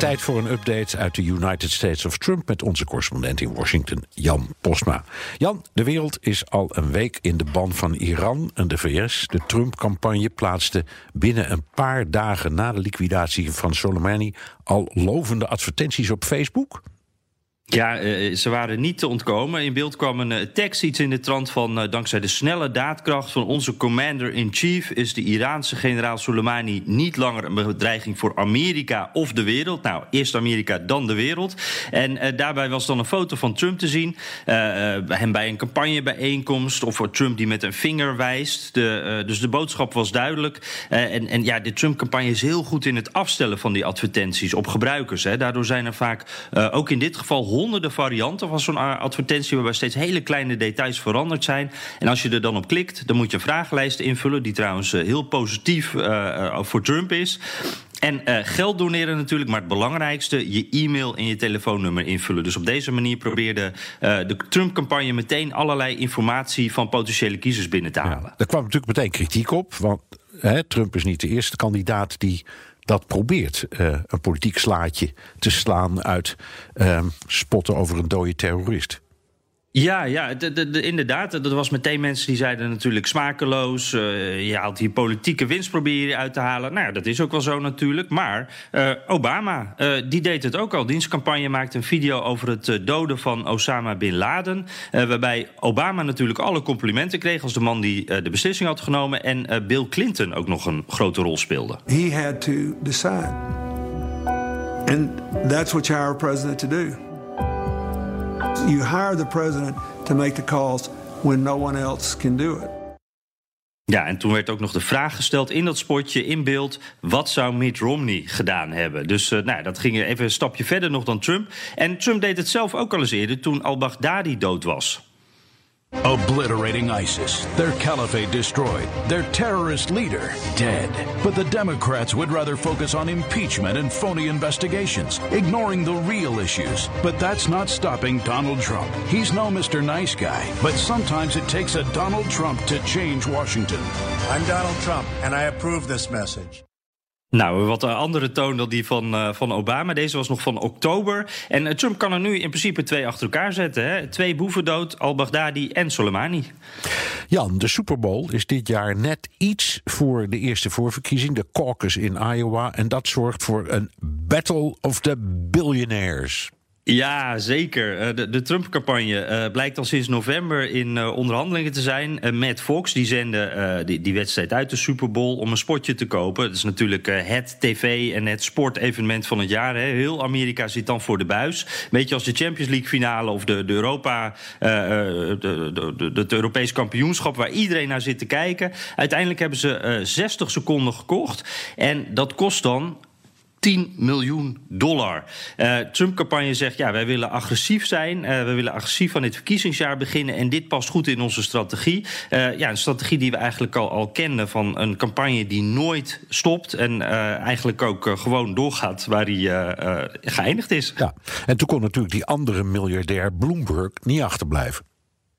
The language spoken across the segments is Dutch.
Tijd voor een update uit de United States of Trump met onze correspondent in Washington, Jan Posma. Jan, de wereld is al een week in de ban van Iran en de VS. De Trump-campagne plaatste binnen een paar dagen na de liquidatie van Soleimani al lovende advertenties op Facebook. Ja, uh, ze waren niet te ontkomen. In beeld kwam een uh, tekst, iets in de trant van... Uh, dankzij de snelle daadkracht van onze commander-in-chief... is de Iraanse generaal Soleimani niet langer een bedreiging voor Amerika of de wereld. Nou, eerst Amerika, dan de wereld. En daarbij was dan een foto van Trump te zien. hem bij een campagnebijeenkomst of Trump die met een vinger wijst. De, dus de boodschap was duidelijk. en, en ja, de Trump-campagne is heel goed in het afstellen van die advertenties op gebruikers. Hè. Daardoor zijn er vaak, ook in dit geval honderden varianten van zo'n advertentie... waarbij steeds hele kleine details veranderd zijn. En als je er dan op klikt, dan moet je een vragenlijst invullen... die trouwens eh, heel positief uh, voor Trump is. En uh, geld doneren natuurlijk, maar het belangrijkste... je e-mail en je telefoonnummer invullen. Dus op deze manier probeerde uh, de Trump-campagne... meteen allerlei informatie van potentiële kiezers binnen te halen. Ja, er kwam natuurlijk meteen kritiek op, want hè, Trump is niet de eerste kandidaat... die dat probeert uh, een politiek slaatje te slaan uit uh, spotten over een dode terrorist. Ja, ja de, de, de, inderdaad. Dat was meteen mensen die zeiden natuurlijk smakeloos. Uh, je haalt hier politieke winst proberen uit te halen. Nou, dat is ook wel zo natuurlijk. Maar uh, Obama, uh, die deed het ook al. Dienstcampagne maakte een video over het doden van Osama Bin Laden. waarbij Obama natuurlijk alle complimenten kreeg als de man die de beslissing had genomen. En Bill Clinton ook nog een grote rol speelde. He had to decide. And that's what you president to do. You hire the president to make the calls when no one else can do it. Ja, en toen werd ook nog de vraag gesteld in dat spotje in beeld: wat zou Mitt Romney gedaan hebben? Dus uh, nou, dat ging even een stapje verder nog dan Trump. En Trump deed het zelf ook al eens eerder toen al-Baghdadi dood was. Obliterating ISIS, their caliphate destroyed, their terrorist leader dead. But the Democrats would rather focus on impeachment and phony investigations, ignoring the real issues. But that's not stopping Donald Trump. He's no Mr. Nice Guy, but sometimes it takes a Donald Trump to change Washington. I'm Donald Trump, and I approve this message. Nou, wat een andere toon dan die van, uh, van Obama. Deze was nog van oktober. En uh, Trump kan er nu in principe twee achter elkaar zetten. Hè? Twee boeven dood, al-Baghdadi en Soleimani. Jan, de Super Bowl is dit jaar net iets voor de eerste voorverkiezing. De caucus in Iowa. En dat zorgt voor een Battle of the Billionaires. Ja, zeker. De, de Trump-campagne uh, blijkt al sinds november in uh, onderhandelingen te zijn. Matt Fox die zende die, die, wedstrijd uit de Super Bowl om een spotje te kopen. Dat is natuurlijk het tv- en het sportevenement van het jaar. Hè. Heel Amerika zit dan voor de buis. Beetje als de Champions League finale of de, de Europa, de, het Europees kampioenschap... waar iedereen naar zit te kijken. Uiteindelijk hebben ze 60 seconden gekocht. En dat kost dan 10 miljoen dollar. Uh, Trump-campagne zegt, ja, wij willen agressief zijn. Uh, we willen agressief van dit verkiezingsjaar beginnen. En dit past goed in onze strategie. Uh, ja, een strategie die we eigenlijk al, al kenden van een campagne die nooit stopt. En eigenlijk ook gewoon doorgaat waar hij geëindigd is. Ja, en toen kon natuurlijk die andere miljardair Bloomberg niet achterblijven.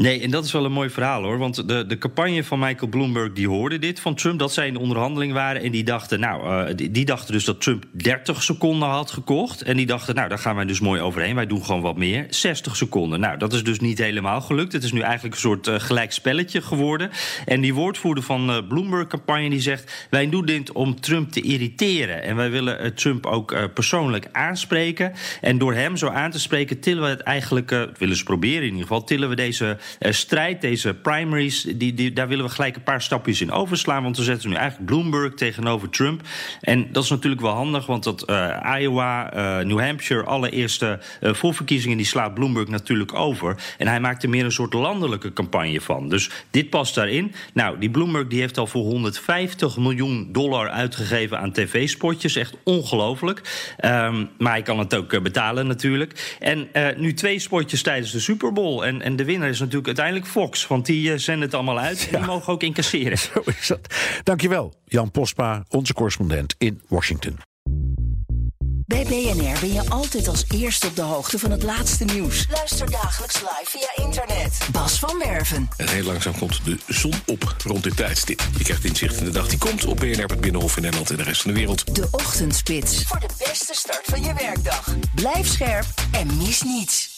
Nee, en dat is wel een mooi verhaal hoor. Want de, de campagne van Michael Bloomberg die hoorde dit van Trump, dat zij in de onderhandeling waren. En die dachten, nou, uh, die, dachten dus dat Trump 30 seconden had gekocht. En die dachten, nou, daar gaan wij dus mooi overheen. Wij doen gewoon wat meer. 60 seconden. Nou, dat is dus niet helemaal gelukt. Het is nu eigenlijk een soort uh, gelijk spelletje geworden. En die woordvoerder van uh, Bloomberg-campagne die zegt: Wij doen dit om Trump te irriteren. En wij willen Trump ook persoonlijk aanspreken. En door hem zo aan te spreken, tillen we het eigenlijk, willen ze proberen in ieder geval, tillen we deze strijd, deze primaries, die, die, daar willen we gelijk een paar stapjes in overslaan. Want we zetten nu eigenlijk Bloomberg tegenover Trump. En dat is natuurlijk wel handig, want dat uh, Iowa, uh, New Hampshire, alle eerste voorverkiezingen, die slaat Bloomberg natuurlijk over. En hij maakt er meer een soort landelijke campagne van. Dus dit past daarin. Nou, die Bloomberg die heeft al voor 150 miljoen dollar uitgegeven aan tv-spotjes. Echt ongelooflijk. Um, maar hij kan het ook betalen natuurlijk. En nu twee spotjes tijdens de Super Bowl. En, en de winnaar is natuurlijk natuurlijk uiteindelijk Fox. Want die uh, zenden het allemaal uit en die mogen ook incasseren. Zo is dat. Dankjewel, Jan Postma, onze correspondent in Washington. Bij BNR ben je altijd als eerste op de hoogte van het laatste nieuws. Luister dagelijks live via internet. Bas van Werven. En heel langzaam komt de zon op rond dit tijdstip. Je krijgt inzicht in de dag die komt op BNR, het Binnenhof in Nederland en de rest van de wereld. De Ochtendspits. Voor de beste start van je werkdag. Blijf scherp en mis niets.